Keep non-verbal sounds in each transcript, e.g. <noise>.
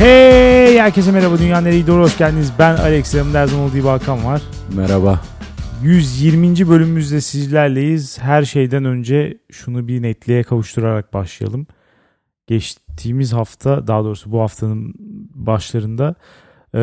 Hey herkese merhaba Dünya Nereye Doğru hoş geldiniz. Ben Alex yanımda her zaman olduğu Hakan var. Merhaba. 120. bölümümüzde sizlerleyiz. Her şeyden önce şunu bir netliğe kavuşturarak başlayalım. Geçtiğimiz hafta daha doğrusu bu haftanın başlarında e,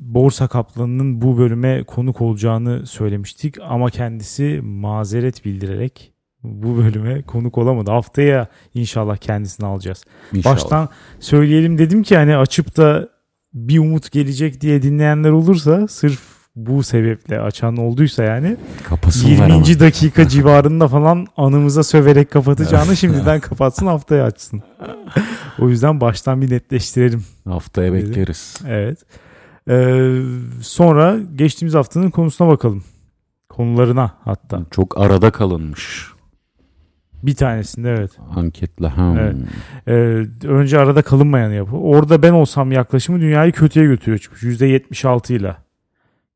Borsa Kaplanı'nın bu bölüme konuk olacağını söylemiştik. Ama kendisi mazeret bildirerek bu bölüme konuk olamadı. Haftaya inşallah kendisini alacağız. İnşallah. Baştan söyleyelim dedim ki hani açıp da bir umut gelecek diye dinleyenler olursa sırf bu sebeple açan olduysa yani Kapasınlar 20. ama. dakika <laughs> civarında falan anımıza söverek kapatacağını şimdiden <laughs> kapatsın haftaya açsın. o yüzden baştan bir netleştirelim. Haftaya bekleriz. Evet. Ee, sonra geçtiğimiz haftanın konusuna bakalım. Konularına hatta. Çok arada kalınmış Bir tanesinde evet. anketle. Ha. Evet. Ee, önce arada kalınmayanı yapı. Orada ben olsam yaklaşımı dünyayı kötüye götürüyor çıkmış. %76 ile.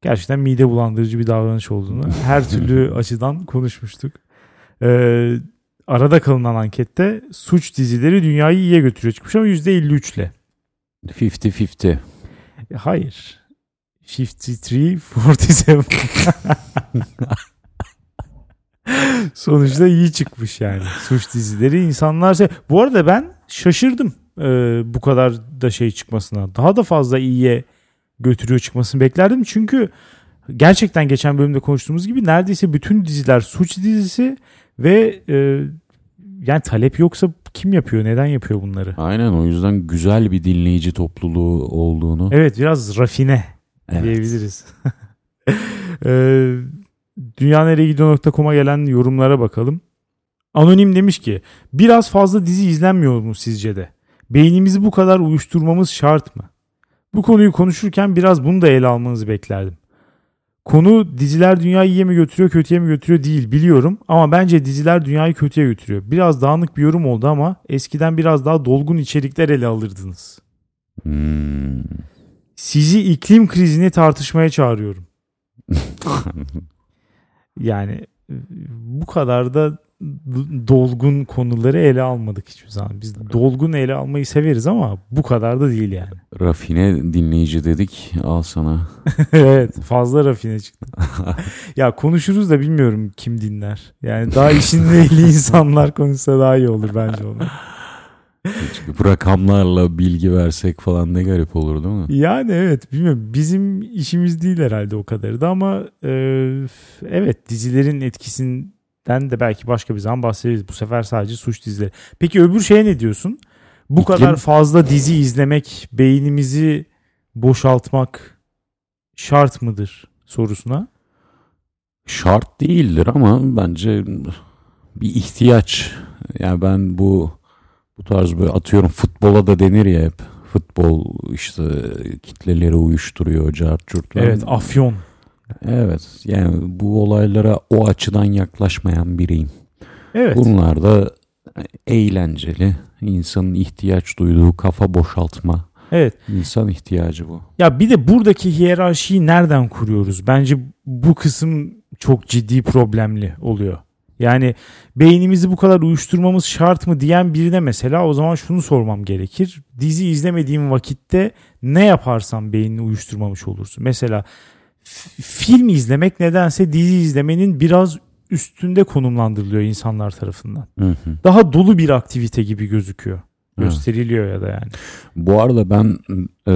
Gerçekten mide bulandırıcı bir davranış olduğunu <laughs> her türlü açıdan konuşmuştuk. Ee, arada kalınan ankette suç dizileri dünyayı iyiye götürüyor çıkmış ama %53 ile. 50-50. E, Hayır. 53, 47. <laughs> <laughs> Sonuçta iyi çıkmış yani. Suç dizileri insanlar... se- Bu arada ben şaşırdım e, bu kadar da şey çıkmasına. Daha da fazla iyiye götürüyor çıkmasını beklerdim. Çünkü gerçekten geçen bölümde konuştuğumuz gibi neredeyse bütün diziler suç dizisi ve e, yani talep yoksa kim yapıyor? Neden yapıyor bunları? Aynen o yüzden güzel bir dinleyici topluluğu olduğunu. Evet biraz rafine Evet. diyebiliriz. Ee, <laughs> Dünyanereyegidiyor.com'a gelen yorumlara bakalım. Anonim demiş ki biraz fazla dizi izlenmiyor mu sizce de? Beynimizi bu kadar uyuşturmamız şart mı? Bu konuyu konuşurken biraz bunu da ele almanızı beklerdim. Konu diziler dünyayı iyiye mi götürüyor kötüye mi götürüyor değil biliyorum ama bence diziler dünyayı kötüye götürüyor. Biraz dağınık bir yorum oldu ama eskiden biraz daha dolgun içerikler ele alırdınız. Hmm. Sizi iklim krizini tartışmaya çağırıyorum. <laughs> Yani bu kadar da dolgun konuları ele almadık hiçbir zaman. Biz dolgun ele almayı severiz ama bu kadar da değil yani. Rafine dinleyici dedik. Al sana. <laughs> evet fazla rafine çıktı. <laughs> ya konuşuruz da bilmiyorum kim dinler. Yani daha işin ehli insanlar konuşsa daha iyi olur bence onu. Çünkü rakamlarla bilgi versek falan ne garip olur değil mi? Yani evet bilmiyorum bizim işimiz değil herhalde o kadarı da ama e, evet dizilerin etkisinden de belki başka bir zaman bahsederiz. Bu sefer sadece suç dizileri. Peki öbür şeye ne diyorsun? Bu İklim- kadar fazla dizi izlemek beynimizi boşaltmak şart mıdır sorusuna? Şart değildir ama bence bir ihtiyaç. Yani ben bu bu tarz böyle atıyorum futbola da denir ya hep. Futbol işte kitleleri uyuşturuyor, cart curt. Evet afyon. Evet yani bu olaylara o açıdan yaklaşmayan biriyim. Evet. Bunlar da eğlenceli, insanın ihtiyaç duyduğu kafa boşaltma. Evet. İnsan ihtiyacı bu. Ya bir de buradaki hiyerarşiyi nereden kuruyoruz? Bence bu kısım çok ciddi problemli oluyor. Yani beynimizi bu kadar uyuşturmamız şart mı diyen birine mesela o zaman şunu sormam gerekir. Dizi izlemediğim vakitte ne yaparsam beynini uyuşturmamış olursun. Mesela film izlemek nedense dizi izlemenin biraz üstünde konumlandırılıyor insanlar tarafından. Hı hı. Daha dolu bir aktivite gibi gözüküyor. Gösteriliyor ya da yani. Bu arada ben e,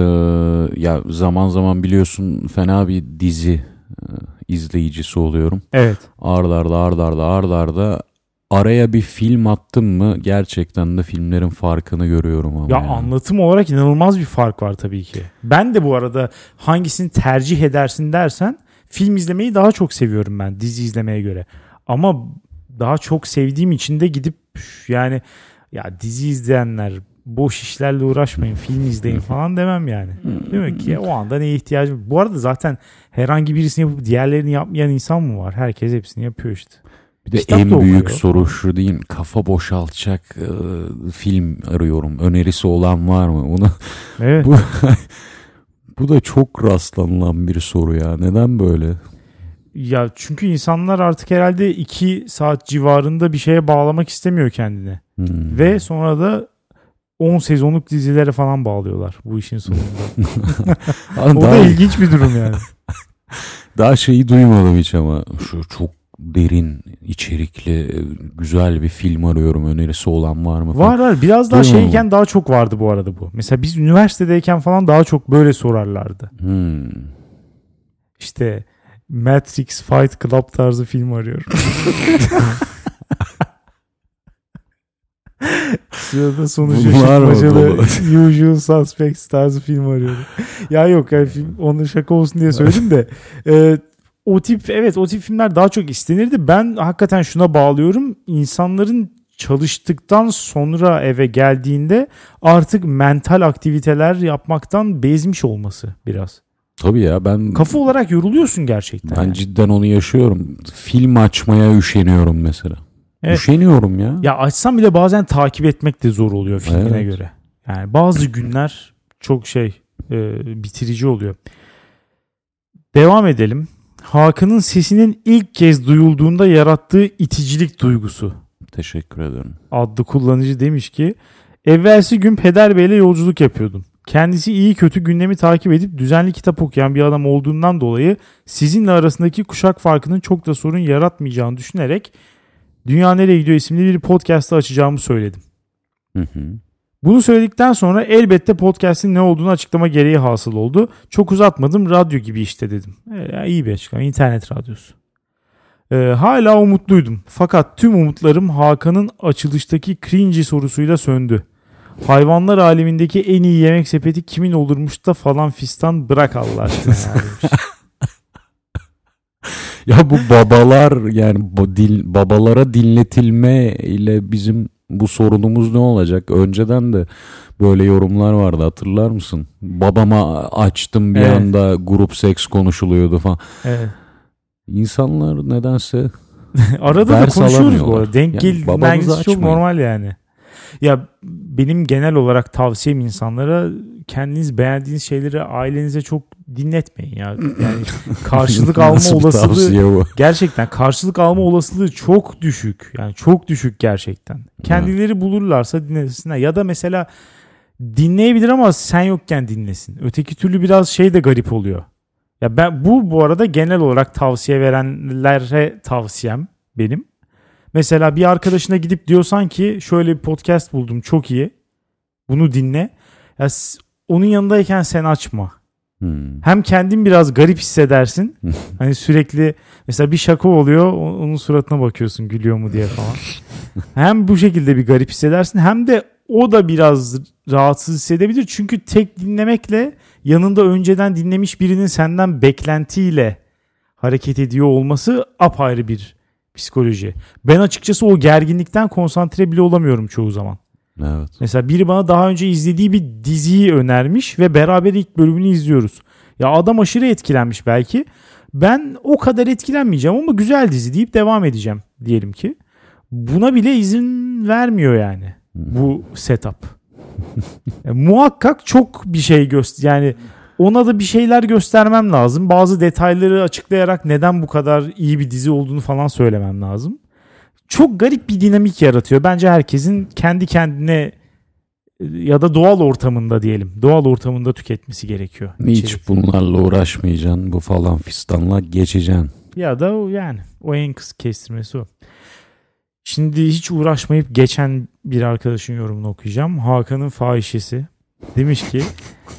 ya zaman zaman biliyorsun fena bir dizi e, izleyicisi oluyorum. Evet. Ard arda ard arda ard arda araya bir film attım mı gerçekten de filmlerin farkını görüyorum ama. Ya yani. anlatım olarak inanılmaz bir fark var tabii ki. Ben de bu arada hangisini tercih edersin dersen film izlemeyi daha çok seviyorum ben dizi izlemeye göre. Ama daha çok sevdiğim için de gidip yani ya dizi izleyenler boş işlerle uğraşmayın film izleyin falan demem yani. Demek ki o anda neye ihtiyacım Bu arada zaten herhangi birisini yapıp diğerlerini yapmayan insan mı var? Herkes hepsini yapıyor işte. Bir de Kitap en büyük okuyor. soru şu değil mi? Kafa boşaltacak e, film arıyorum. Önerisi olan var mı? Bunu <laughs> Evet. Bu <laughs> bu da çok rastlanılan bir soru ya. Neden böyle? Ya çünkü insanlar artık herhalde 2 saat civarında bir şeye bağlamak istemiyor kendini. Hmm. Ve sonra da 10 sezonluk dizilere falan bağlıyorlar bu işin sonunda. <laughs> O da ilginç bir durum yani. <laughs> daha şeyi duymadım hiç ama şu çok derin, içerikli, güzel bir film arıyorum. Önerisi olan var mı? falan. Var var biraz daha Duymadım. şeyken daha çok vardı bu arada bu. Mesela biz üniversitedeyken falan daha çok böyle sorarlardı. Hmm. İşte Matrix Fight Club tarzı film arıyorum. <laughs> Sırada şıkmacalı dolu? <laughs> Usual Suspects tarzı film arıyorum. ya yok yani film onu şaka olsun diye söyledim de e, o tip evet o tip filmler daha çok istenirdi. Ben hakikaten şuna bağlıyorum. İnsanların çalıştıktan sonra eve geldiğinde artık mental aktiviteler yapmaktan bezmiş olması biraz. Tabii ya ben Kafa olarak yoruluyorsun gerçekten. ben yani. cidden onu yaşıyorum. Film açmaya üşeniyorum mesela. Evet. Üşeniyorum ya. Ya açsam bile bazen takip etmek de zor oluyor filmine Evet. göre. Yani bazı günler çok şey e, bitirici oluyor. Devam edelim. Hakan'ın sesinin ilk kez duyulduğunda yarattığı iticilik duygusu Teşekkür ederim. adlı kullanıcı demiş ki evvelsi gün Peder Bey'le yolculuk yapıyordum. Kendisi iyi kötü gündemi takip edip düzenli kitap okuyan bir adam olduğundan dolayı sizinle arasındaki kuşak farkının çok da sorun yaratmayacağını düşünerek Dünya Nereye Gidiyor isimli bir podcast'ı açacağımı söyledim. Hı hı. Bunu söyledikten sonra elbette podcast'in ne olduğunu açıklama gereği hasıl oldu. Çok uzatmadım radyo gibi işte dedim. E, iyi bir açıklama internet radyosu. E, hala umutluydum. Fakat tüm umutlarım Hakan'ın açılıştaki cringy sorusuyla söndü. Hayvanlar alemindeki en iyi yemek sepeti kimin olurmuş da falan fistan bırak Allah aşkına. <laughs> ya bu babalar yani bu dil, babalara dinletilme ile bizim bu sorunumuz ne olacak? Önceden de böyle yorumlar vardı hatırlar mısın? Babama açtım bir Evet. anda grup seks konuşuluyordu falan. Evet. İnsanlar nedense <laughs> Arada da konuşuyoruz bu arada. Denk Yani çok normal yani. Ya benim genel olarak tavsiyem insanlara kendiniz beğendiğiniz şeyleri ailenize çok dinletmeyin ya. <laughs> Yani karşılık alma olasılığı gerçekten karşılık alma olasılığı çok düşük. Yani çok düşük gerçekten. Kendileri bulurlarsa dinlesinler ya da mesela dinleyebilir ama sen yokken dinlesin. Öteki türlü biraz şey de garip oluyor. Ya ben bu bu arada genel olarak tavsiye verenlere tavsiyem benim. Mesela bir arkadaşına gidip diyorsan ki şöyle bir podcast buldum çok iyi. Bunu dinle. Ya onun yanındayken sen açma. Hmm. Hem kendin biraz garip hissedersin. <laughs> hani sürekli mesela bir şaka oluyor onun suratına bakıyorsun gülüyor mu diye falan. <laughs> hem bu şekilde bir garip hissedersin hem de o da biraz rahatsız hissedebilir. Çünkü tek dinlemekle yanında önceden dinlemiş birinin senden beklentiyle hareket ediyor olması apayrı bir psikoloji. Ben açıkçası o gerginlikten konsantre bile olamıyorum çoğu zaman. Evet. Mesela biri bana daha önce izlediği bir diziyi önermiş ve beraber ilk bölümünü izliyoruz. Ya adam aşırı etkilenmiş belki. Ben o kadar etkilenmeyeceğim ama güzel dizi deyip devam edeceğim diyelim ki. Buna bile izin vermiyor yani bu setup. E, muhakkak çok bir şey göster yani ona da bir şeyler göstermem lazım. Bazı detayları açıklayarak neden bu kadar iyi bir dizi olduğunu falan söylemem lazım. Çok garip bir dinamik yaratıyor. Bence herkesin kendi kendine e, ya da doğal ortamında diyelim. Doğal ortamında tüketmesi gerekiyor. Hiç içerik. bunlarla uğraşmayacaksın. Bu falan fistanla geçeceksin. Ya da o yani o en kısa kestirmesi o. Şimdi hiç uğraşmayıp geçen bir arkadaşın yorumunu okuyacağım. Hakan'ın fahişesi. Demiş ki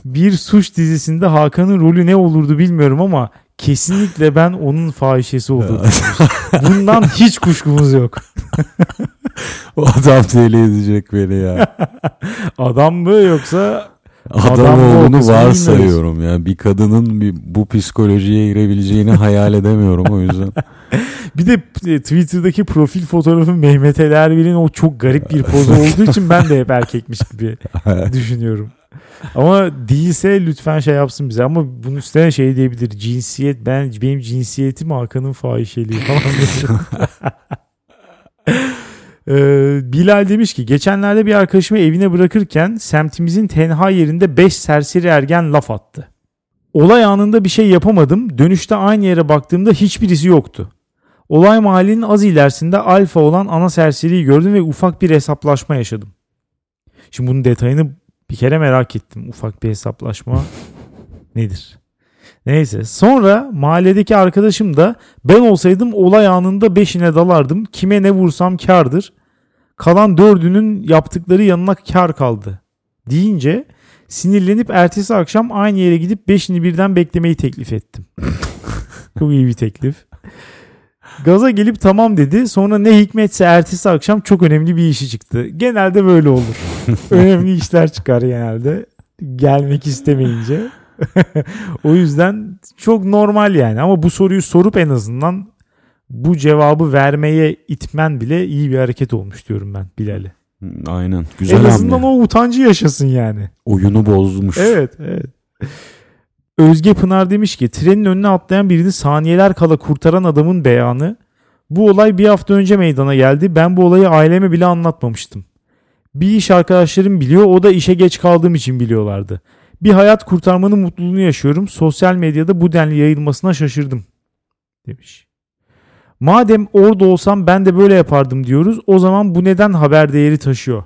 bir suç dizisinde Hakan'ın rolü ne olurdu bilmiyorum ama kesinlikle ben onun fahişesi demiş. Bundan hiç kuşkumuz yok. <laughs> O adam deli edecek beni ya. <laughs> Adam mı yoksa Adam, Adam olduğunu varsayıyorum ya. Bir kadının bir, bu psikolojiye girebileceğini hayal edemiyorum o yüzden. <laughs> bir de e, Twitter'daki profil fotoğrafı Mehmet Ali Erbil'in o çok garip bir pozu olduğu için ben de hep erkekmiş gibi düşünüyorum. Ama değilse lütfen şey yapsın bize. Ama bunun üstüne şey diyebilir. Cinsiyet ben benim cinsiyetim Hakan'ın fahişeliği falan. <laughs> Ee, Bilal demiş ki geçenlerde bir arkadaşımı evine bırakırken semtimizin tenha yerinde 5 serseri ergen laf attı. Olay anında bir şey yapamadım. Dönüşte aynı yere baktığımda hiçbirisi yoktu. Olay mahallinin az ilerisinde alfa olan ana serseriyi gördüm ve ufak bir hesaplaşma yaşadım. Şimdi bunun detayını bir kere merak ettim. Ufak bir hesaplaşma nedir? Neyse sonra mahalledeki arkadaşım da ben olsaydım olay anında beşine dalardım. Kime ne vursam kardır. Kalan dördünün yaptıkları yanına kar kaldı. Deyince sinirlenip ertesi akşam aynı yere gidip beşini birden beklemeyi teklif ettim. <laughs> Çok iyi bir teklif. Gaza gelip tamam dedi. Sonra ne hikmetse ertesi akşam çok önemli bir işi çıktı. Genelde böyle olur. <laughs> önemli işler çıkar genelde. Gelmek istemeyince. <laughs> o yüzden çok normal yani. Ama bu soruyu sorup en azından bu cevabı vermeye itmen bile iyi bir hareket olmuş diyorum ben Bilal'e. Aynen. Güzel en azından hamle. o utancı yaşasın yani. Oyunu bozmuş. Evet, evet. Özge Pınar demiş ki trenin önüne atlayan birini saniyeler kala kurtaran adamın beyanı. Bu olay bir hafta önce meydana geldi. Ben bu olayı aileme bile anlatmamıştım. Bir iş arkadaşlarım biliyor o da işe geç kaldığım için biliyorlardı. Bir hayat kurtarmanın mutluluğunu yaşıyorum. Sosyal medyada bu denli yayılmasına şaşırdım. Demiş. Madem orada olsam ben de böyle yapardım diyoruz. O zaman bu neden haber değeri taşıyor?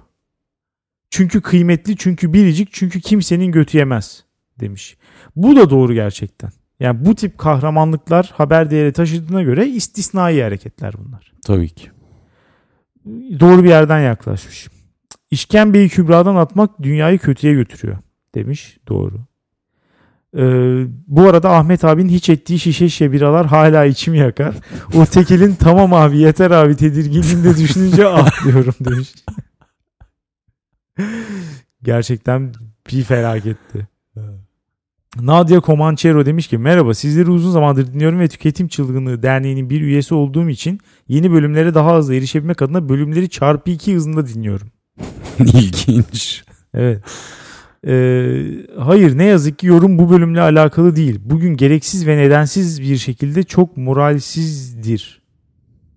Çünkü kıymetli, çünkü biricik, çünkü kimsenin götü yemez demiş. Bu da doğru gerçekten. Yani bu tip kahramanlıklar haber değeri taşıdığına göre istisnai hareketler bunlar. Tabii ki. Doğru bir yerden yaklaşmış. İşkembeyi kübradan atmak dünyayı kötüye götürüyor demiş. Doğru. Ee, bu arada Ahmet abinin hiç ettiği şişe şişe biralar hala içimi yakar. O tekelin <laughs> tamam abi yeter abi tedirginliğinde düşününce <laughs> ağlıyorum demiş. Gerçekten bir felaketti. Nadia Comanchero demiş ki merhaba sizleri uzun zamandır dinliyorum ve Tüketim Çılgınlığı Derneği'nin bir üyesi olduğum için yeni bölümlere daha hızlı erişebilmek adına bölümleri çarpı iki hızında dinliyorum. <laughs> İlginç. Evet. Ee, hayır ne yazık ki yorum bu bölümle alakalı değil. Bugün gereksiz ve nedensiz bir şekilde çok moralsizdir.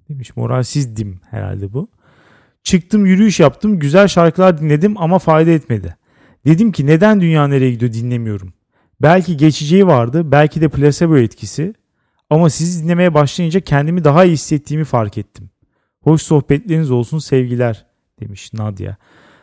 Demiş moralsizdim herhalde bu. Çıktım yürüyüş yaptım güzel şarkılar dinledim ama fayda etmedi. Dedim ki neden dünya nereye gidiyor dinlemiyorum. Belki geçeceği vardı belki de plasebo etkisi. Ama sizi dinlemeye başlayınca kendimi daha iyi hissettiğimi fark ettim. Hoş sohbetleriniz olsun sevgiler demiş Nadia.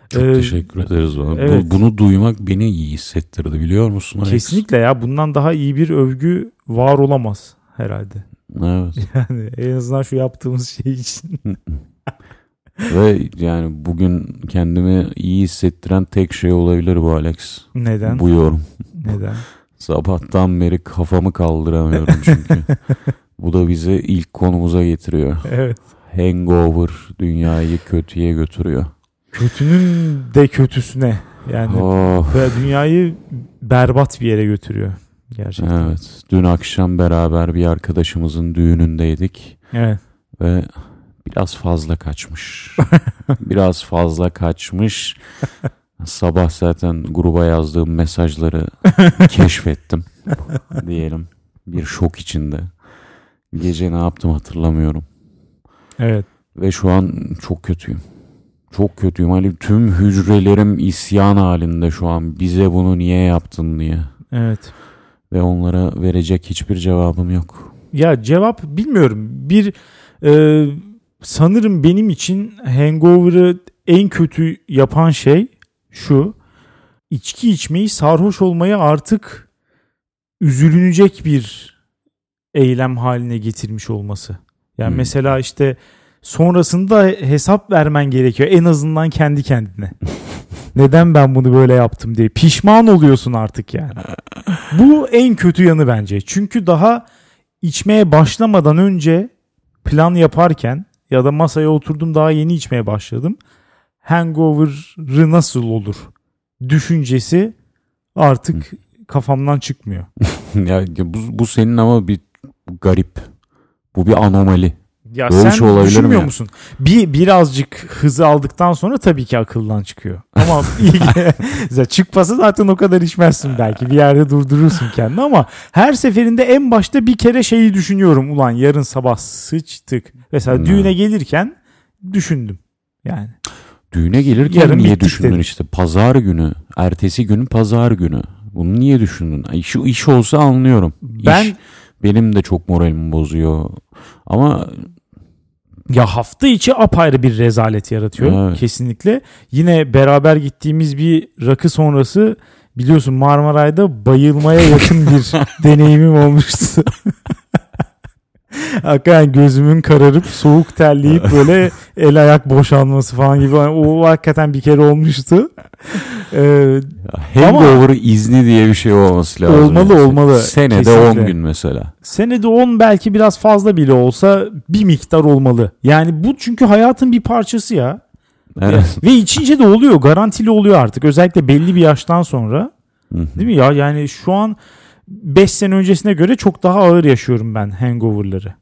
Çok Ee, teşekkür ederiz. Bu- evet. bunu duymak beni iyi hissettirdi biliyor musun? Alex? Kesinlikle ya bundan daha iyi bir övgü var olamaz herhalde. Evet. <laughs> Yani en azından şu yaptığımız şey için. <laughs> Ve yani bugün kendimi iyi hissettiren tek şey olabilir bu Alex. Neden? Bu yorum. Neden? Sabahtan beri kafamı kaldıramıyorum çünkü. <laughs> bu da bizi ilk konumuza getiriyor. Evet. Hangover dünyayı kötüye götürüyor. Kötünün de kötüsüne. Yani Oh, dünyayı berbat bir yere götürüyor. Gerçekten. Evet. Dün akşam beraber bir arkadaşımızın düğünündeydik Evet. ve biraz fazla kaçmış. <laughs> biraz fazla kaçmış. <laughs> Sabah zaten gruba yazdığım mesajları <laughs> keşfettim diyelim. Bir şok içinde. Gece ne yaptım hatırlamıyorum. Evet. Ve şu an çok kötüyüm. Çok kötüyüm. Hani tüm hücrelerim isyan halinde şu an. Bize bunu niye yaptın diye. Evet. Ve onlara verecek hiçbir cevabım yok. Ya cevap bilmiyorum. Bir e, sanırım benim için Hangover'ı en kötü yapan şey şu. İçki içmeyi, sarhoş olmayı artık üzülünecek bir eylem haline getirmiş olması. Yani Hmm. mesela işte sonrasında hesap vermen gerekiyor en azından kendi kendine. <laughs> Neden ben bunu böyle yaptım diye pişman oluyorsun artık yani. Bu en kötü yanı bence. Çünkü daha içmeye başlamadan önce plan yaparken ya da masaya oturdum daha yeni içmeye başladım. Hangover'ı nasıl olur düşüncesi artık kafamdan çıkmıyor. <laughs> ya bu, bu senin ama bir garip. Bu bir anomali. Ya Böyle sen şey düşünmüyor ya? musun? Bir birazcık hızı aldıktan sonra tabii ki akıldan çıkıyor. Ama <laughs> iyi <laughs> çıkmasa zaten o kadar içmezsin belki. Bir yerde durdurursun kendini ama her seferinde en başta bir kere şeyi düşünüyorum. Ulan yarın sabah sıçtık. Mesela Hmm. düğüne gelirken düşündüm. Yani Düğüne gelirken Yarın niye düşündün dedim. işte? Pazar günü. Ertesi gün pazar günü. Bunu niye düşündün? Şu iş olsa anlıyorum. ben İş benim de çok moralimi bozuyor. Ama Ya hafta içi apayrı bir rezalet yaratıyor Evet. kesinlikle. Yine beraber gittiğimiz bir rakı sonrası biliyorsun Marmaray'da bayılmaya yakın bir <laughs> deneyimim olmuştu. <laughs> Hakikaten gözümün kararıp soğuk terleyip böyle el ayak boşalması falan gibi. Yani O hakikaten bir kere olmuştu. Ee, Hangover izni diye bir şey olması lazım. Olmalı, yani. olmalı. Senede Kesinlikle. 10 gün mesela. senede 10 belki biraz fazla bile olsa bir miktar olmalı. Yani bu çünkü hayatın bir parçası ya. Evet. Ve içince de oluyor. Garantili oluyor artık. Özellikle belli bir yaştan sonra. Değil mi ya? Yani şu an 5 sene öncesine göre çok daha ağır yaşıyorum ben hangover'ları.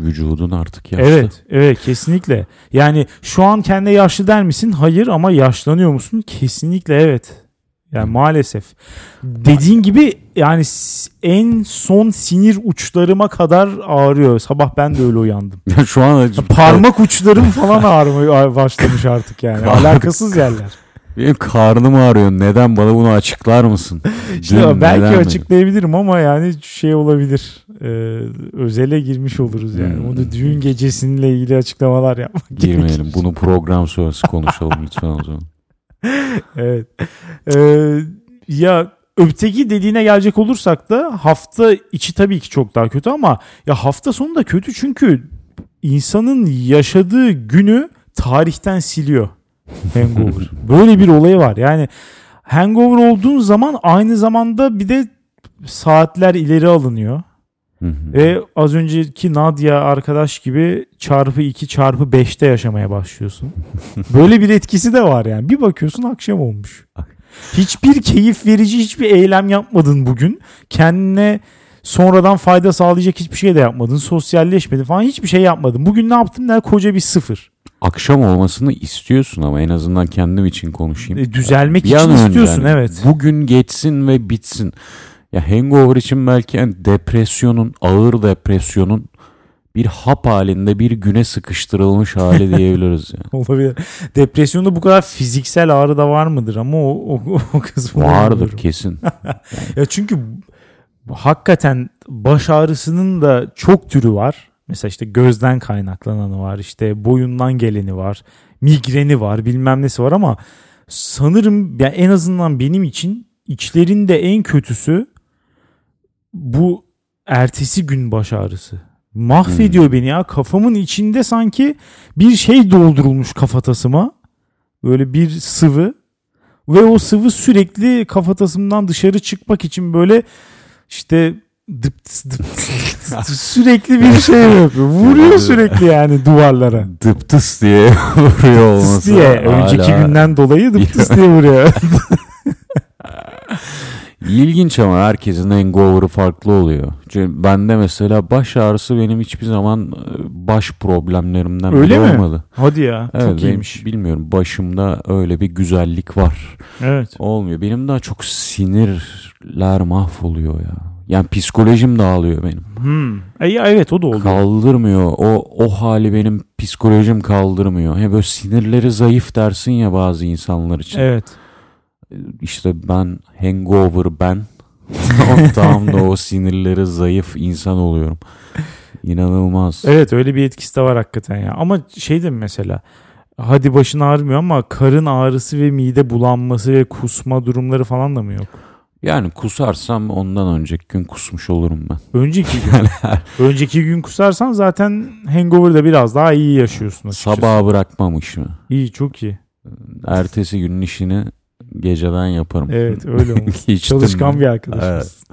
Vücudun artık yaşlı. Evet, evet kesinlikle. Yani şu an kendi yaşlı der misin? Hayır ama yaşlanıyor musun? Kesinlikle evet. Yani maalesef. Dediğin gibi yani en son sinir uçlarıma kadar ağrıyor. Sabah ben de öyle uyandım. Ya <laughs> şu an Parmak uçlarım falan ağrımaya başlamış artık yani. Alakasız yerler. Benim karnım ağrıyor. Neden bana bunu açıklar mısın? <laughs> İşte Dün belki neden açıklayabilirim ama yani şey olabilir. Ee, özele girmiş oluruz yani. Hmm. Onu düğün gecesinle ilgili açıklamalar yapmak Girmeyelim. gerekir. Bunu program sonrası konuşalım <laughs> lütfen o zaman. Evet. Ee, ya öteki dediğine gelecek olursak da hafta içi tabii ki çok daha kötü ama ya hafta sonu da kötü çünkü insanın yaşadığı günü tarihten siliyor hangover. Böyle bir olayı var. Yani hangover olduğun zaman aynı zamanda bir de saatler ileri alınıyor. Hı hı. Ve az önceki Nadia arkadaş gibi çarpı 2 çarpı 5'te yaşamaya başlıyorsun. <laughs> Böyle bir etkisi de var yani. Bir bakıyorsun akşam olmuş. Hiçbir keyif verici hiçbir eylem yapmadın bugün. Kendine sonradan fayda sağlayacak hiçbir şey de yapmadın. Sosyalleşmedin falan hiçbir şey yapmadın. Bugün ne yaptın der koca bir sıfır. Akşam olmasını istiyorsun ama en azından kendim için konuşayım. E, düzelmek Bir için istiyorsun yani evet. Bugün geçsin ve bitsin. Ya hangover için belki yani depresyonun, ağır depresyonun bir hap halinde bir güne sıkıştırılmış hali diyebiliriz yani. <laughs> Olabilir. Depresyonda bu kadar fiziksel ağrı da var mıdır ama o, o, o kısmı Vardır bilmiyorum. kesin. <laughs> Ya çünkü hakikaten baş ağrısının da çok türü var. Mesela işte gözden kaynaklananı var, işte boyundan geleni var, migreni var, bilmem nesi var ama sanırım ya en azından benim için içlerinde en kötüsü bu ertesi gün baş ağrısı. Mahvediyor beni ya. Kafamın içinde sanki bir şey doldurulmuş kafatasıma. Böyle bir sıvı ve o sıvı sürekli kafatasımdan dışarı çıkmak için böyle işte dıptıs dıptıs dıptıs <laughs> sürekli bir şey yapıyor. Vuruyor sürekli yani duvarlara. Dıptıs <laughs> diye vuruyor Dıptıs olması. diye. Önceki hala- günden dolayı dıptıs diye vuruyor. İlginç ama herkesin hangover'ı farklı oluyor. Çünkü bende mesela baş ağrısı benim hiçbir zaman e, baş problemlerimden Öyle biri mi? olmadı. Hadi ya. Evet, çok benim iyiymiş. bilmiyorum başımda öyle bir güzellik var. Evet. Olmuyor. Benim daha çok sinirler mahvoluyor ya. Yani psikolojim dağılıyor benim. Hmm. E, evet o da oldu. Kaldırmıyor. O o hali benim psikolojim kaldırmıyor. He böyle sinirleri zayıf dersin ya bazı insanlar için. Evet. İşte ben hangover ben. <laughs> Tam da o sinirleri zayıf insan oluyorum. İnanılmaz. Evet öyle bir etkisi de var hakikaten ya. Ama şey de mesela hadi başın ağrımıyor ama karın ağrısı ve mide bulanması ve kusma durumları falan da mı yok? Yani kusarsam ondan önceki gün kusmuş olurum ben. Önceki gün. önceki gün kusarsan zaten hangover'da biraz daha iyi yaşıyorsun açıkçası. Sabaha bırakmam işimi. İyi çok iyi. Ertesi günün işini geceden yaparım. Evet öyle <laughs> olmuş. Çalışkan mi? bir arkadaşımız.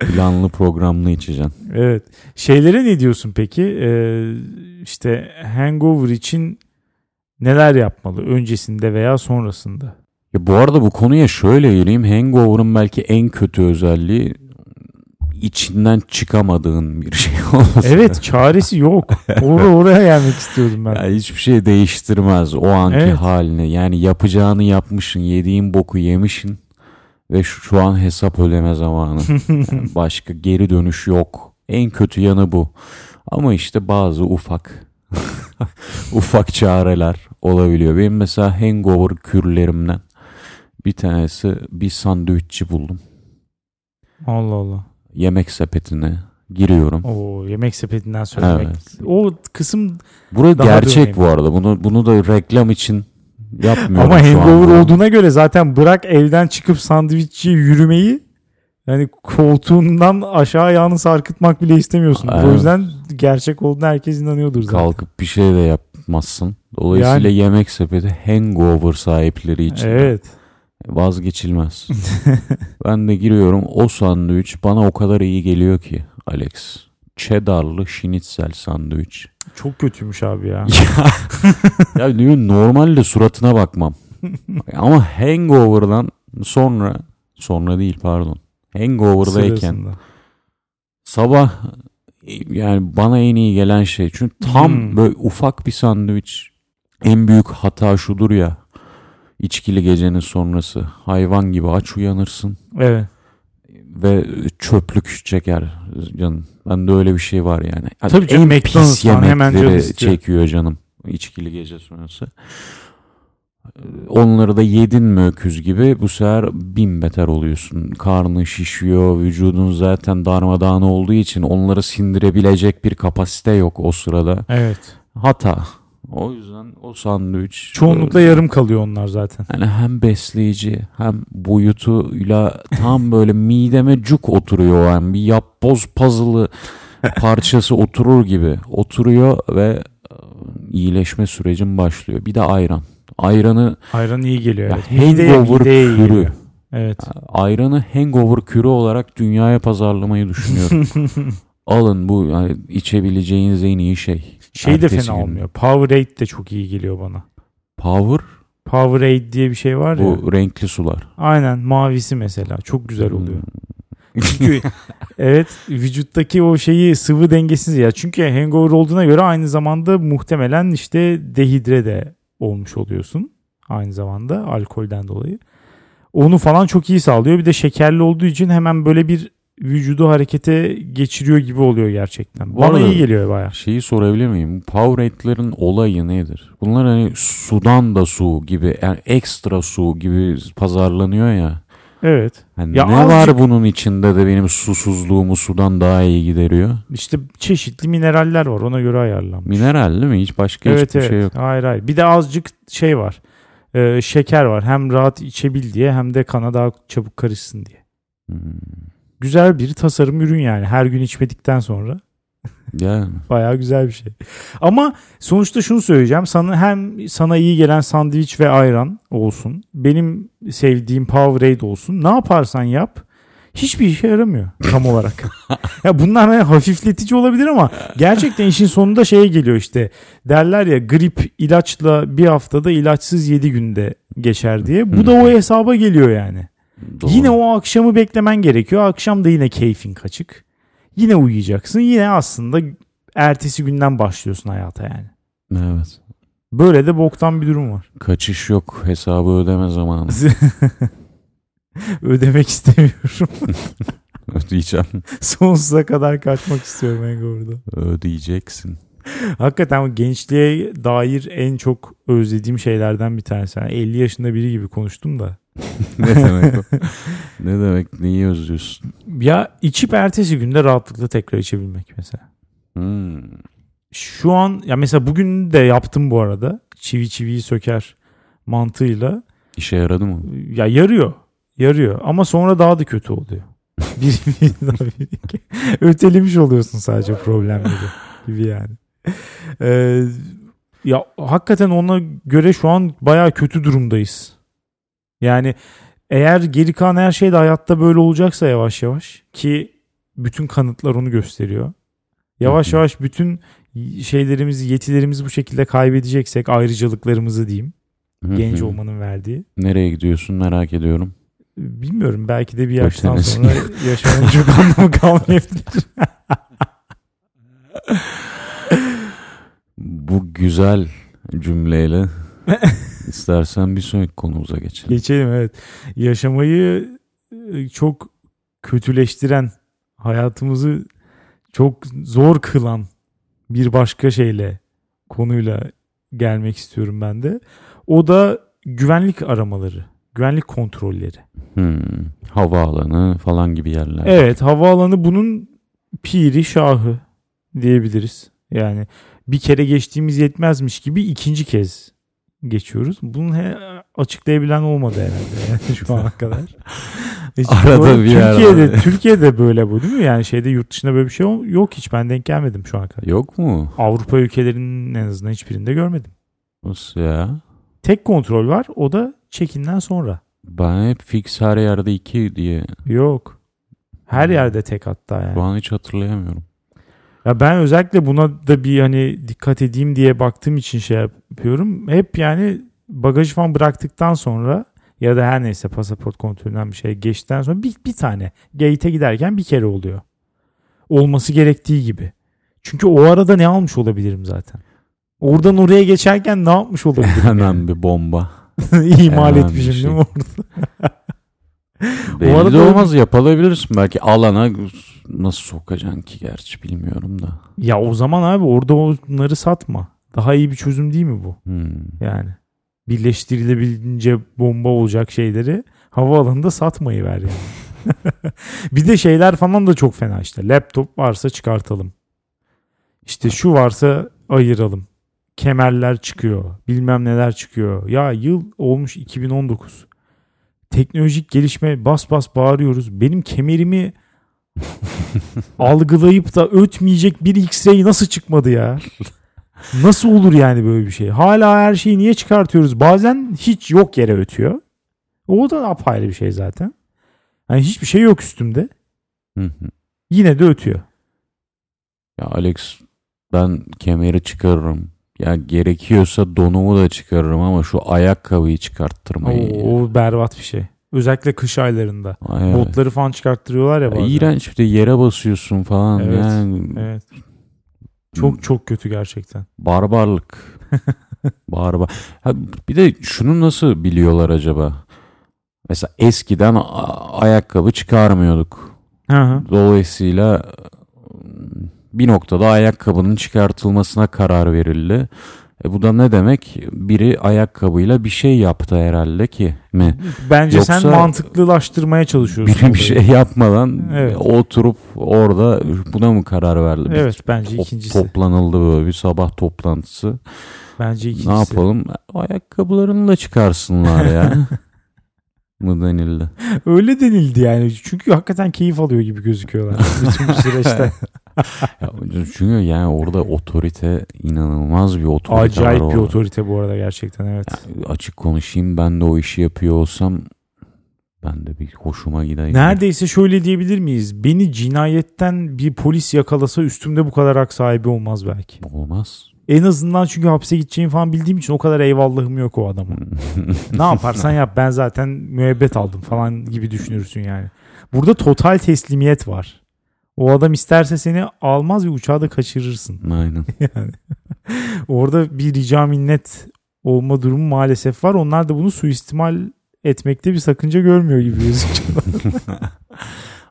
Planlı programlı içeceğim. Evet. Şeylere ne diyorsun peki? Ee, işte hangover için neler yapmalı öncesinde veya sonrasında? Ya bu arada bu konuya şöyle gireyim. Hangover'ın belki en kötü özelliği içinden çıkamadığın bir şey <laughs> olması. Evet çaresi yok. Oraya, <laughs> oraya gelmek istiyordum ben. Ya hiçbir şey değiştirmez o anki Evet. halini. Yani yapacağını yapmışsın, yediğin boku yemişsin ve şu, şu an hesap ödeme zamanı. <laughs> Yani başka geri dönüş yok. En kötü yanı bu. Ama işte bazı ufak ufak çareler olabiliyor. Benim mesela hangover kürlerimden bir tanesi bir sandviççi buldum. Allah Allah. Yemek sepetine Giriyorum. O yemek sepetinden söylemek. Evet. O kısım Burası gerçek bu arada. Bunu bunu da reklam için yapmıyorum ama hangover olduğuna göre zaten bırak evden çıkıp sandviççiye yürümeyi yani koltuğundan aşağı ayağını sarkıtmak bile istemiyorsun. O Evet. yüzden gerçek olduğuna herkes inanıyordur zaten. Kalkıp bir şey de yapmazsın. Dolayısıyla yemek sepeti hangover sahipleri için Evet. Vazgeçilmez. <laughs> ben de giriyorum. O sandviç bana o kadar iyi geliyor ki Alex. Cheddarlı schnitzel sandviç. Çok kötüymüş abi ya. <laughs> ya diyor normalde suratına bakmam. <laughs> Ama hangover'dan sonra sonra değil pardon. Hangover'dayken Sırasında. sabah yani bana en iyi gelen şey. Çünkü tam Hmm. böyle ufak bir sandviç. En büyük hata şudur ya. İçkili gecenin sonrası. Hayvan gibi aç uyanırsın Evet. ve çöplük çeker canım. Bende öyle bir şey var yani. Tabii canım, en pis yemekleri çekiyor canım. İçkili gece sonrası. Onları da yedin mi öküz gibi bu sefer bin beter oluyorsun. Karnın şişiyor, vücudun zaten darmadağın olduğu için onları sindirebilecek bir kapasite yok o sırada. Evet. Hata. O yüzden o sandviç Çoğunlukla yarım kalıyor onlar zaten. yani hem besleyici hem boyutuyla tam böyle mideme cuk oturuyor yani bir yapboz puzzle'ı parçası oturur gibi oturuyor ve e, iyileşme sürecim başlıyor. Bir de ayran. Ayranı Ayran iyi geliyor. Evet. Hangover mideye kürü. geliyor. Evet. ayranı hangover kürü olarak dünyaya pazarlamayı düşünüyorum. <laughs> Alın bu yani içebileceğiniz en iyi şey. Şey de Ertesi fena gün. olmuyor. Powerade de çok iyi geliyor bana. Power Powerade diye bir şey var ya. bu renkli sular. Aynen mavisi mesela. Çok güzel oluyor. Hmm. <laughs> Çünkü evet vücuttaki o şeyi sıvı dengesiz ya. Çünkü hangover olduğuna göre aynı zamanda muhtemelen işte dehidre de olmuş oluyorsun. Aynı zamanda alkolden dolayı. Onu falan çok iyi sağlıyor. Bir de şekerli olduğu için hemen böyle bir vücudu harekete geçiriyor gibi oluyor gerçekten. Bu Bana arada- iyi geliyor baya. Şeyi sorabilir miyim? Powerade'lerin olayı nedir? Bunlar hani sudan da su gibi yani ekstra su gibi pazarlanıyor ya. Evet. Hani Ya ne azıcık- var bunun içinde de benim susuzluğumu sudan daha iyi gideriyor? İşte çeşitli mineraller var ona göre ayarlanmış. Mineral değil mi? Hiç başka evet hiçbir evet. şey yok. Hayır hayır. Bir de azıcık şey var. Ee, şeker var. Hem rahat içebil diye hem de kana daha çabuk karışsın diye. Hmm. Güzel bir tasarım ürün yani. Her gün içmedikten sonra Yani <laughs> bayağı güzel bir şey. Ama sonuçta şunu söyleyeceğim. Sana hem sana iyi gelen sandviç ve ayran olsun. Benim sevdiğim Powerade olsun. Ne yaparsan yap hiçbir işe yaramıyor tam olarak. <laughs> ya bunlar hani hafifletici olabilir ama gerçekten işin sonunda şeye geliyor işte. Derler ya grip ilaçla bir haftada ilaçsız 7 günde geçer diye. Bu da o hesaba geliyor yani. Doğru. Yine o akşamı beklemen gerekiyor. Akşam da yine keyfin kaçık. Yine uyuyacaksın. Yine aslında ertesi günden başlıyorsun hayata yani. Evet. Böyle de boktan bir durum var. Kaçış yok. Hesabı ödeme zamanı. <laughs> Ödemek istemiyorum. <laughs> Ödeyeceğim. Sonsuza kadar kaçmak istiyorum Hangover'da. Ödeyeceksin. Hakikaten gençliğe dair en çok özlediğim şeylerden bir tanesi. Yani 50 yaşında biri gibi konuştum da. Ne demek o? <laughs> ne demek? Neyi özlüyorsun? Ya içip ertesi günde rahatlıkla tekrar içebilmek mesela. Hmm. Şu an ya mesela bugün de yaptım bu arada. Çivi çiviyi söker mantığıyla. İşe yaradı mı? Ya yarıyor. Yarıyor ama sonra daha da kötü oluyor. <laughs> bir, bir daha bir iki. Ötelemiş oluyorsun sadece problemleri gibi yani. Ee, ya hakikaten ona göre şu an baya kötü durumdayız. Yani eğer geri kalan her şey de hayatta böyle olacaksa yavaş yavaş ki bütün kanıtlar onu gösteriyor. Yavaş Hı hı. yavaş bütün şeylerimizi, yetilerimizi bu şekilde kaybedeceksek ayrıcalıklarımızı diyeyim. Hı Genç olmanın verdiği. Nereye gidiyorsun merak ediyorum. Bilmiyorum belki de bir yaştan Ötenesi. sonra <laughs> yaşamanın çok anlamı kalmayabilir. Bu güzel cümleyle <laughs> istersen bir sonraki konumuza geçelim. Geçelim evet. Yaşamayı e, çok kötüleştiren, hayatımızı çok zor kılan bir başka şeyle konuyla gelmek istiyorum ben de. O da güvenlik aramaları, güvenlik kontrolleri. Hmm. Havaalanı falan gibi yerler. Evet havaalanı bunun piri şahı diyebiliriz. Yani bir kere geçtiğimiz yetmezmiş gibi ikinci kez geçiyoruz. Bunu he, açıklayabilen olmadı herhalde yani <laughs> şu ana kadar. Hiç Arada böyle bir Türkiye'de, var. Türkiye'de böyle bu değil mi? Yani şeyde yurt dışında böyle bir şey yok hiç. Ben denk gelmedim şu ana kadar. Yok mu? Avrupa ülkelerinin en azından hiçbirinde görmedim. Nasıl ya? Tek kontrol var. O da çekinden sonra. Ben hep fix her yerde iki diye Yok. Her yerde tek hatta yani. an hiç hatırlayamıyorum. Ya ben özellikle buna da bir hani dikkat edeyim diye baktığım için şey yapıyorum. Hep yani bagajı falan bıraktıktan sonra ya da her neyse pasaport kontrolünden bir şey geçtikten sonra bir, bir tane gate'e giderken bir kere oluyor. Olması gerektiği gibi. Çünkü o arada ne almış olabilirim zaten. Oradan oraya geçerken ne yapmış olabilirim? <laughs> <laughs> Hemen bir bomba. İmal Hemen etmişim şey. değil mi orada? <laughs> Belli arada de olmaz yapabilirsin. Belki alana nasıl sokacaksın ki gerçi bilmiyorum da. Ya o zaman abi orada onları satma. Daha iyi bir çözüm değil mi bu? Hmm. Yani birleştirilebilince bomba olacak şeyleri havaalanında satmayı ver yani. <laughs> bir de şeyler falan da çok fena işte. Laptop varsa çıkartalım. İşte şu varsa ayıralım. Kemerler çıkıyor. Bilmem neler çıkıyor. Ya yıl olmuş 2019. Teknolojik gelişme bas bas bağırıyoruz. Benim kemerimi <laughs> algılayıp da ötmeyecek bir X-ray nasıl çıkmadı ya? <laughs> Nasıl olur yani böyle bir şey? Hala her şeyi niye çıkartıyoruz? Bazen hiç yok yere ötüyor. O da apayrı bir şey zaten. Yani hiçbir şey yok üstümde. Hı hı. Yine de ötüyor. Ya Alex ben kemeri çıkarırım. Ya gerekiyorsa donumu da çıkarırım ama şu ayakkabıyı çıkarttırmayın. ya. O, o berbat bir şey. Özellikle kış aylarında. Ay. Botları falan çıkarttırıyorlar ya Ya bazen. İğrenç bir de yere basıyorsun falan. Evet, Yani Evet. Çok çok kötü gerçekten. barbarlık. <laughs> Barbar. Ha, bir de şunu nasıl biliyorlar acaba? Mesela eskiden ayakkabı çıkarmıyorduk. Hı hı. Dolayısıyla bir noktada ayakkabının çıkartılmasına karar verildi. E bu da ne demek? Biri ayakkabıyla bir şey yaptı herhalde ki mi? Bence sen Yoksa- mantıklılaştırmaya çalışıyorsun. Biri bir şey yapmadan Evet. oturup orada buna mı karar verdi? Bir Evet bence top- ikincisi. toplanıldı böyle bir sabah toplantısı. Bence ikincisi. Ne yapalım? Ayakkabılarını da çıkarsınlar ya. <laughs> mı denildi? Öyle denildi yani. Çünkü hakikaten keyif alıyor gibi gözüküyorlar. <laughs> Bütün bu süreçte. <laughs> Ya, çünkü yani orada otorite inanılmaz bir otorite Acayip var bir otorite bu arada gerçekten evet. Yani açık konuşayım ben de o işi yapıyor olsam ben de bir hoşuma gider. Neredeyse şöyle diyebilir miyiz? Beni cinayetten bir polis yakalasa üstümde bu kadar hak sahibi olmaz belki. Olmaz. En azından çünkü hapse gideceğimi falan bildiğim için o kadar eyvallahım yok o adama. <laughs> ne yaparsan yap ben zaten müebbet aldım falan gibi düşünürsün yani. Burada total teslimiyet var. O adam isterse seni almaz ve uçağı da kaçırırsın. Aynen. <laughs> Yani orada bir rica minnet olma durumu maalesef var. Onlar da bunu suistimal etmekte bir sakınca görmüyor gibi gözüküyor. <laughs>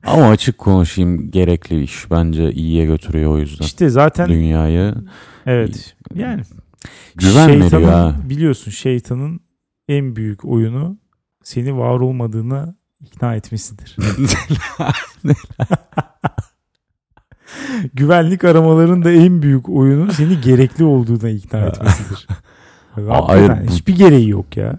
Ama açık konuşayım gerekli iş. Bence iyiye götürüyor o yüzden. işte zaten Dünyayı evet yani güven şeytanın ha. biliyorsun şeytanın en büyük oyunu seni var olmadığına ikna etmesidir. <laughs> <laughs> Güvenlik aramaların da en büyük oyunu seni gerekli olduğuna ikna etmesidir. <laughs> Hayır, hiçbir gereği yok ya.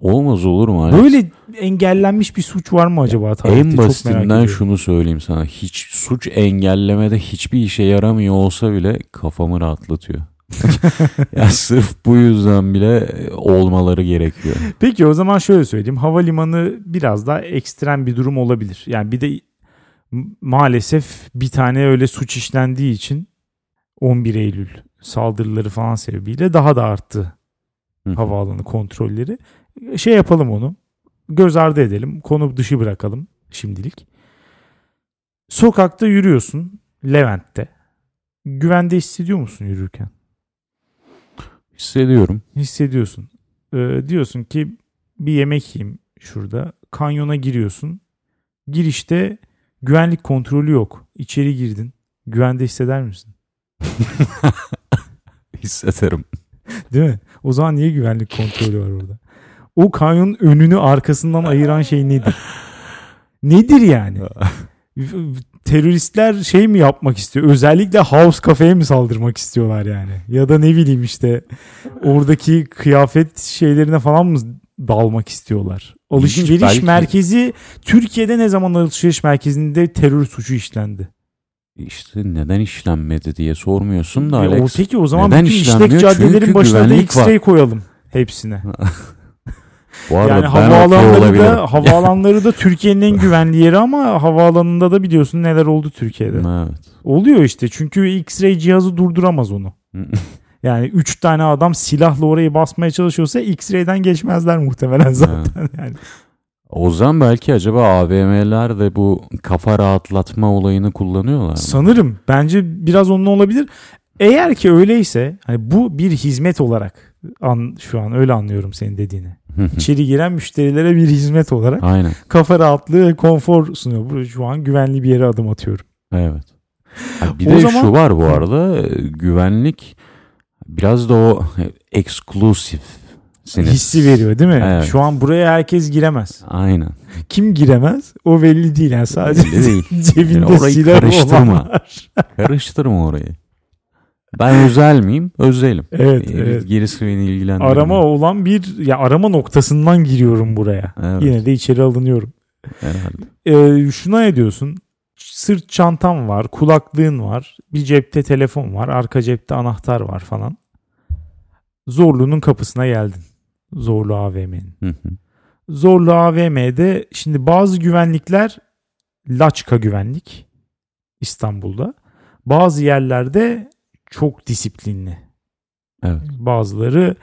Olmaz olur mu? Alex? Böyle engellenmiş bir suç var mı acaba tarihte? en basitinden şunu söyleyeyim sana. Hiç suç engellemede hiçbir işe yaramıyor olsa bile kafamı rahatlatıyor. <laughs> ya sırf bu yüzden bile olmaları gerekiyor. Peki o zaman şöyle söyleyeyim. Havalimanı biraz daha ekstrem bir durum olabilir. Yani bir de maalesef bir tane öyle suç işlendiği için 11 Eylül saldırıları falan sebebiyle daha da arttı Hı havaalanı kontrolleri. Şey yapalım onu. Göz ardı edelim. Konu dışı bırakalım şimdilik. Sokakta yürüyorsun Levent'te. Güvende hissediyor musun yürürken? Hissediyorum. hissediyorsun. Ee, diyorsun ki bir yemek yiyeyim şurada. Kanyona giriyorsun. Girişte güvenlik kontrolü yok. İçeri girdin. Güvende hisseder misin? <laughs> Hissederim. Değil mi? O zaman niye güvenlik kontrolü var orada? O kanyonun önünü arkasından ayıran şey nedir? Nedir yani? <laughs> teröristler şey mi yapmak istiyor? Özellikle House kafeye mi saldırmak istiyorlar yani? Ya da ne bileyim işte oradaki kıyafet şeylerine falan mı dalmak istiyorlar? Alışveriş belki. merkezi Türkiye'de ne zaman alışveriş merkezinde terör suçu işlendi? İşte neden işlenmedi diye sormuyorsun da Ya o, Alex. peki o zaman Neden bütün işlek caddelerin başına da X-ray koyalım hepsine. <laughs> Bu arada Yani havaalanları da havaalanları da <laughs> Türkiye'nin en güvenli yeri ama havaalanında da biliyorsun neler oldu Türkiye'de. Evet. Oluyor işte çünkü X-ray cihazı durduramaz onu. <laughs> Yani 3 tane adam silahla orayı basmaya çalışıyorsa X-ray'den geçmezler muhtemelen zaten. <laughs> Yani O zaman belki acaba AVM'ler de bu kafa rahatlatma olayını kullanıyorlar mı? sanırım bence biraz onun olabilir. Eğer ki öyleyse hani bu bir hizmet olarak an, şu an öyle anlıyorum senin dediğini. İçeri giren müşterilere bir hizmet olarak Aynen. kafa rahatlığı ve konfor sunuyor. Bu şu an güvenli bir yere adım atıyorum. Evet. Ha, bir O de zaman- şu var bu arada e, güvenlik biraz da o e, sinir. Hissi veriyor değil mi? Evet. Şu an buraya herkes giremez. Aynen. Kim giremez? O belli değil. Yani sadece Belli değil. <laughs> cebinde Yani orayı silah karıştırma. <laughs> Karıştırma orayı. Ben özel miyim? Özelim. Evet, E, evet. Gerisi beni ilgilendirmiyor. Arama olan bir ya arama noktasından giriyorum buraya. Evet. Yine de içeri alınıyorum. Herhalde. Ee, şuna ne diyorsun? Sırt çantam var, kulaklığın var, bir cepte telefon var, arka cepte anahtar var falan. Zorlu'nun kapısına geldin. Zorlu AVM'nin. Hı hı. Zorlu AVM'de şimdi bazı güvenlikler Laçka güvenlik İstanbul'da. Bazı yerlerde çok disiplinli. Evet. Bazıları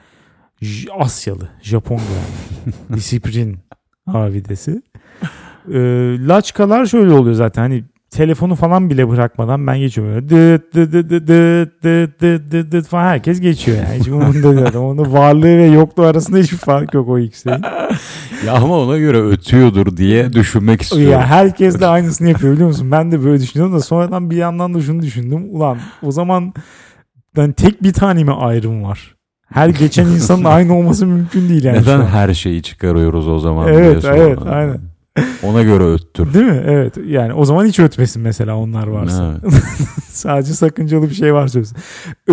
Asyalı, Japon güvenlik. <laughs> Disiplin abidesi. Ee, laçkalar şöyle oluyor zaten hani telefonu falan bile bırakmadan ben geçiyorum. Böyle dıt dıt dıt dıt dıt dıt dıt dıt dıt falan herkes geçiyor yani. Hiç umurunda değil. Onun varlığı ve yokluğu arasında hiçbir fark yok o ikisi. <laughs> Ya ama ona göre ötüyordur diye düşünmek istiyorum. Ya herkes de aynısını yapıyor biliyor musun? Ben de böyle düşünüyorum da sonradan bir yandan da şunu düşündüm. Ulan o zaman yani tek bir tane mi ayrım var? Her geçen insanın <laughs> aynı olması mümkün değil yani. Neden her şeyi çıkarıyoruz o zaman? Evet, evet, aynen. Ona göre öttür. Değil mi? Evet. Yani o zaman hiç ötmesin mesela onlar varsa. Evet. <laughs> Sadece sakıncalı bir şey. Ö,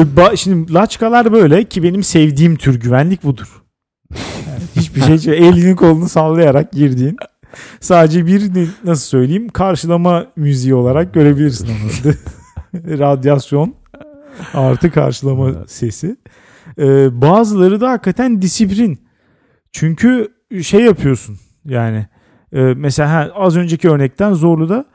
ba- Şimdi laçkalar böyle ki benim sevdiğim tür güvenlik budur. Yani hiçbir şey elini kolunu sallayarak girdiğin sadece bir nasıl söyleyeyim karşılama müziği olarak görebilirsin onu. <laughs> Radyasyon artı karşılama sesi. Ee, bazıları da hakikaten disiplin. Çünkü şey yapıyorsun yani e, mesela ha, az önceki örnekten Zorlu'da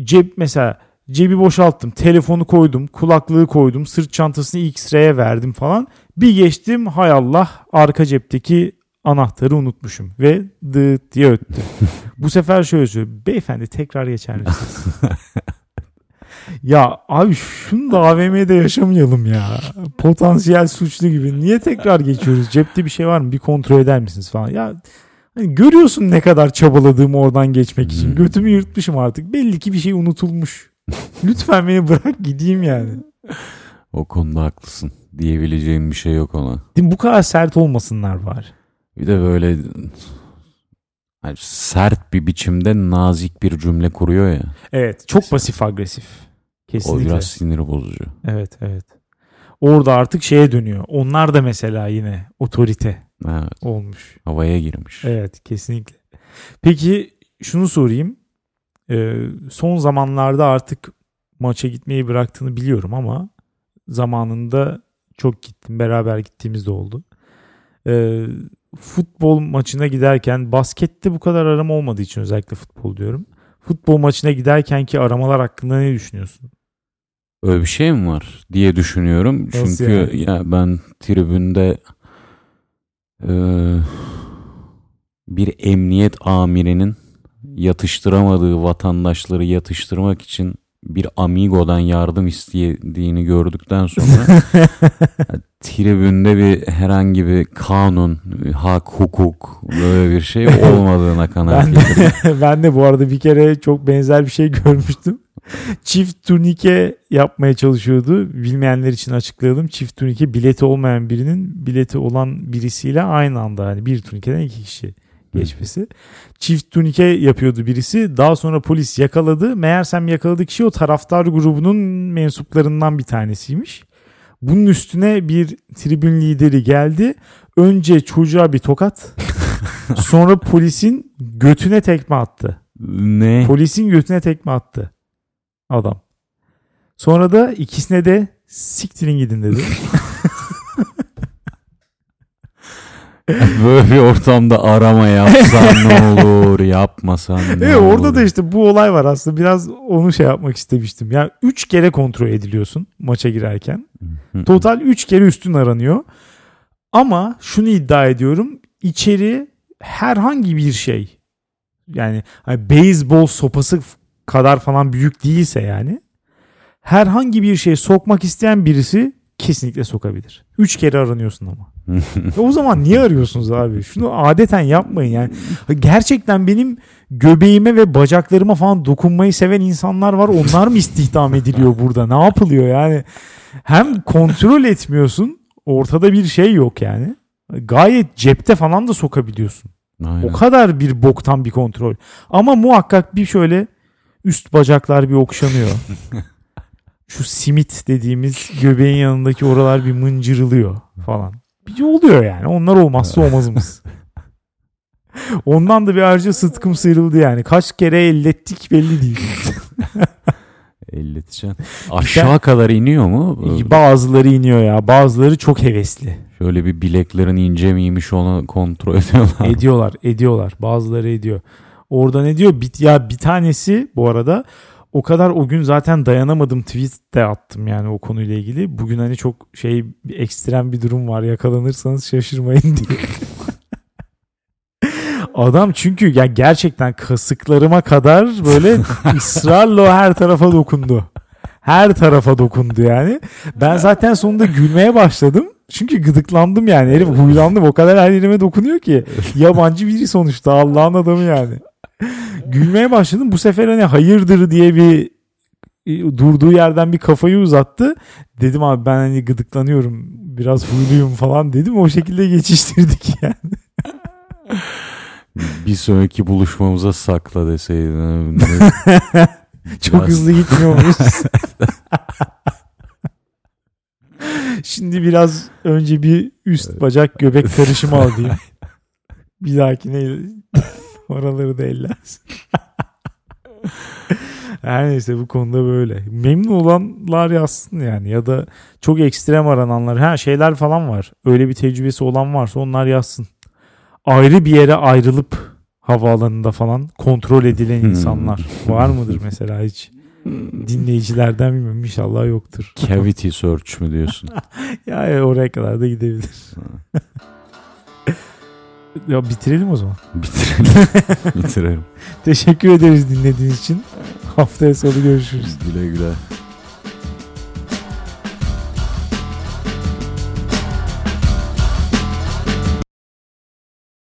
cep mesela cebi boşalttım, telefonu koydum, kulaklığı koydum, sırt çantasını X-ray'e verdim falan. Bir geçtim hay Allah arka cepteki anahtarı unutmuşum ve dıt diye öttü. <laughs> Bu sefer şöyle söylüyor. Beyefendi tekrar geçer misiniz? ya abi şunu da AVM'de yaşamayalım ya. Potansiyel suçlu gibi. Niye tekrar geçiyoruz? Cepte bir şey var mı? Bir kontrol eder misiniz falan. Ya hani görüyorsun ne kadar çabaladığımı oradan geçmek için. Hmm. Götümü yırtmışım artık. Belli ki bir şey unutulmuş. <laughs> Lütfen beni bırak gideyim yani. O konuda haklısın. Diyebileceğim bir şey yok ona. Değil mi? Bu kadar sert olmasınlar var. Bir de böyle hani sert bir biçimde nazik bir cümle kuruyor ya. Evet. Çok pasif agresif. O Kesinlikle. biraz sinir bozucu. Evet evet. Orada artık şeye dönüyor. Onlar da mesela yine otorite Evet, olmuş. havaya girmiş. Evet kesinlikle. Peki şunu sorayım. Ee, son zamanlarda artık maça gitmeyi bıraktığını biliyorum ama zamanında çok gittim. Beraber gittiğimiz de oldu. Ee, futbol maçına giderken baskette bu kadar arama olmadığı için özellikle futbol diyorum. Futbol maçına giderken ki aramalar hakkında ne düşünüyorsun? Öyle bir şey mi var diye düşünüyorum. Nasıl Çünkü yani? ya ben tribünde e, bir emniyet amirinin yatıştıramadığı vatandaşları yatıştırmak için bir amigodan yardım istediğini gördükten sonra <laughs> tribünde bir herhangi bir kanun, hak, hukuk böyle bir şey olmadığına <laughs> kanaat Ben getirdim. <laughs> ben de bu arada bir kere çok benzer bir şey görmüştüm. Çift turnike yapmaya çalışıyordu. Bilmeyenler için açıklayalım. Çift turnike bileti olmayan birinin bileti olan birisiyle aynı anda hani bir turnikeden iki kişi geçmesi. Çift tunike yapıyordu birisi. Daha sonra polis yakaladı. Meğersem yakaladığı kişi o taraftar grubunun mensuplarından bir tanesiymiş. Bunun üstüne bir tribün lideri geldi. Önce çocuğa bir tokat. <laughs> sonra polisin götüne tekme attı. Ne? Polisin götüne tekme attı. Adam. Sonra da ikisine de siktirin gidin dedi. <laughs> <laughs> Böyle bir ortamda arama yapsan ne olur, yapmasan ne Evet olur. orada da işte bu olay var aslında. Biraz onu şey yapmak istemiştim. Yani 3 kere kontrol ediliyorsun maça girerken. Total 3 kere üstün aranıyor. Ama şunu iddia ediyorum. içeri herhangi bir şey yani hani beyzbol sopası kadar falan büyük değilse yani herhangi bir şey sokmak isteyen birisi kesinlikle sokabilir. 3 kere aranıyorsun ama. <laughs> E o zaman niye arıyorsunuz abi? Şunu adeten yapmayın yani. Gerçekten benim göbeğime ve bacaklarıma falan dokunmayı seven insanlar var. Onlar mı istihdam ediliyor burada? Ne yapılıyor yani? Hem kontrol etmiyorsun. Ortada bir şey yok yani. Gayet cepte falan da sokabiliyorsun. Aynen. O kadar bir boktan bir kontrol. Ama muhakkak bir şöyle üst bacaklar bir okşanıyor. <laughs> Şu simit dediğimiz göbeğin yanındaki oralar bir mıncırılıyor falan. Bir oluyor yani. Onlar olmazsa olmazımız. Ondan da bir ayrıca sıtkım sıyrıldı yani. Kaç kere ellettik belli değil. <laughs> Elleteceksin. Aşağı kadar iniyor mu? Bazıları iniyor ya. Bazıları çok hevesli. Şöyle bir bileklerin ince miymiş onu kontrol ediyorlar. Ediyorlar, ediyorlar. Bazıları ediyor. Orada ne diyor? Bir, ya bir tanesi bu arada o kadar o gün zaten dayanamadım tweet de attım yani o konuyla ilgili. Bugün hani çok şey bir ekstrem bir durum var yakalanırsanız şaşırmayın diye. <laughs> Adam çünkü yani gerçekten kasıklarıma kadar böyle <laughs> ısrarla her tarafa dokundu. Her tarafa dokundu yani. Ben zaten sonunda gülmeye başladım. Çünkü gıdıklandım yani. Herif huylandım. O kadar her yerime dokunuyor ki. <laughs> Yabancı biri sonuçta. Allah'ın adamı yani. <laughs> Gülmeye başladım. Bu sefer hani hayırdır diye bir e, durduğu yerden bir kafayı uzattı. Dedim abi ben hani gıdıklanıyorum. Biraz huyluyum falan dedim. O şekilde geçiştirdik <laughs> yani. bir sonraki buluşmamıza sakla deseydin. <laughs> Çok Biraz- hızlı gitmiyormuş. Şimdi biraz önce bir üst bacak göbek karışımı alayım. Bir dahakine <laughs> oraları da ellersin. Her neyse bu konuda böyle. Memnun olanlar yazsın yani ya da çok ekstrem arananlar. Ha şeyler falan var. Öyle bir tecrübesi olan varsa onlar yazsın. Ayrı bir yere ayrılıp havaalanında falan kontrol edilen Hmm. insanlar var mıdır mesela hiç? Dinleyicilerden bilmiyorum inşallah yoktur. Cavity search mü diyorsun? <laughs> ya ya, oraya kadar da gidebilir. <laughs> ya bitirelim o zaman. <laughs> Bitirelim. <laughs> Bitirelim. Teşekkür ederiz dinlediğiniz için. Haftaya sonu görüşürüz. Güle güle.